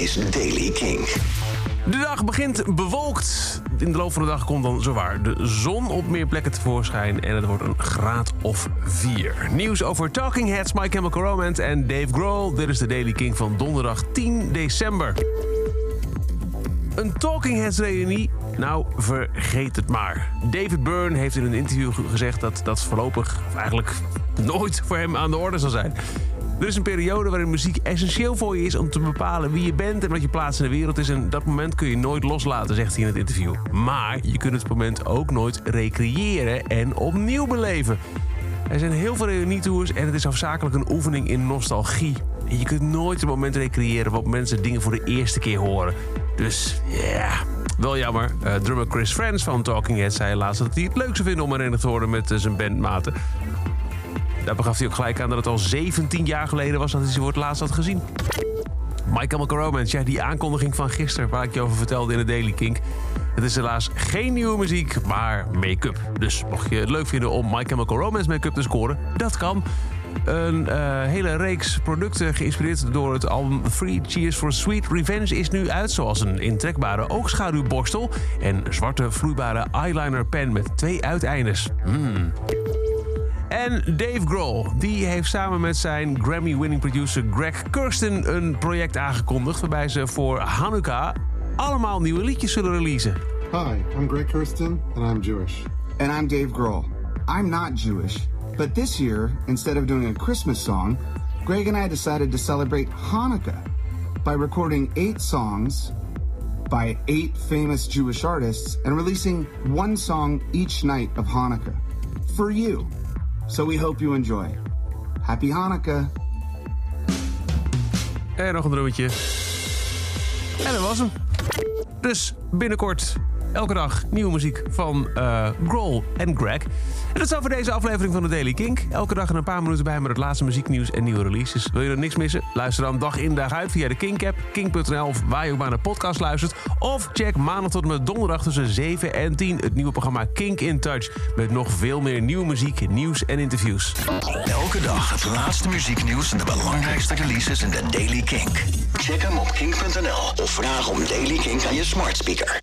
is Daily King. De dag begint bewolkt. In de loop van de dag komt dan zowaar de zon op meer plekken tevoorschijn en het wordt een graad of 4. Nieuws over Talking Heads, My Chemical Romance en Dave Grohl. Dit is de Daily King van donderdag 10 december. Een Talking Heads reunie? Nou, vergeet het maar. David Byrne heeft in een interview gezegd dat dat voorlopig, eigenlijk nooit voor hem aan de orde zal zijn. Er is een periode waarin muziek essentieel voor je is om te bepalen wie je bent en wat je plaats in de wereld is. En dat moment kun je nooit loslaten, zegt hij in het interview. Maar je kunt het moment ook nooit recreëren en opnieuw beleven. Er zijn heel veel reunietours en het is afzakelijk een oefening in nostalgie. Je kunt nooit het moment recreëren waarop mensen dingen voor de eerste keer horen. Dus ja, wel jammer. Uh, drummer Chris Friends van Talking Heads zei laatst dat hij het leuk zou vinden om herenigd te worden met uh, zijn bandmaten. Daar begaf hij ook gelijk aan dat het al 17 jaar geleden was dat hij ze voor het laatst had gezien. Chemical Romance, ja, die aankondiging van gisteren waar ik je over vertelde in de Daily Kink. Het is helaas geen nieuwe muziek, maar make-up. Dus mocht je het leuk vinden om My Chemical make-up te scoren, dat kan. Een uh, hele reeks producten geïnspireerd door het album Three Cheers for Sweet Revenge is nu uit. Zoals een intrekbare oogschaduwborstel en zwarte vloeibare eyeliner pen met twee uiteindes. Mm. En Dave Grohl, die heeft samen met zijn Grammy-winning producer Greg Kirsten een project aangekondigd waarbij ze voor Hanukkah allemaal nieuwe liedjes zullen releasen. Hi, I'm Greg Kirsten and I'm Jewish. And I'm Dave Grohl. I'm not Jewish, but this year, instead of doing a Christmas song, Greg and I decided to celebrate Hanukkah by recording eight songs by eight famous Jewish artists and releasing one song each night of Hanukkah for you. So we hope you enjoy. Happy Hanukkah. En nog een drummetje. En dat was hem. Dus binnenkort elke dag nieuwe muziek van uh, en Greg. En dat is voor deze aflevering van de Daily Kink. Elke dag een paar minuten bij met het laatste muzieknieuws en nieuwe releases. Wil je er niks missen? Luister dan dag in dag uit via de Kink-app, kink.nl of waar je ook maar naar podcast luistert. Of check maandag tot en met donderdag tussen 7 en 10 het nieuwe programma Kink in Touch. Met nog veel meer nieuwe muziek, nieuws en interviews. Elke dag het laatste muzieknieuws en de belangrijkste releases in de Daily Kink. Check hem op kink.nl of vraag om Daily Kink aan je smart speaker.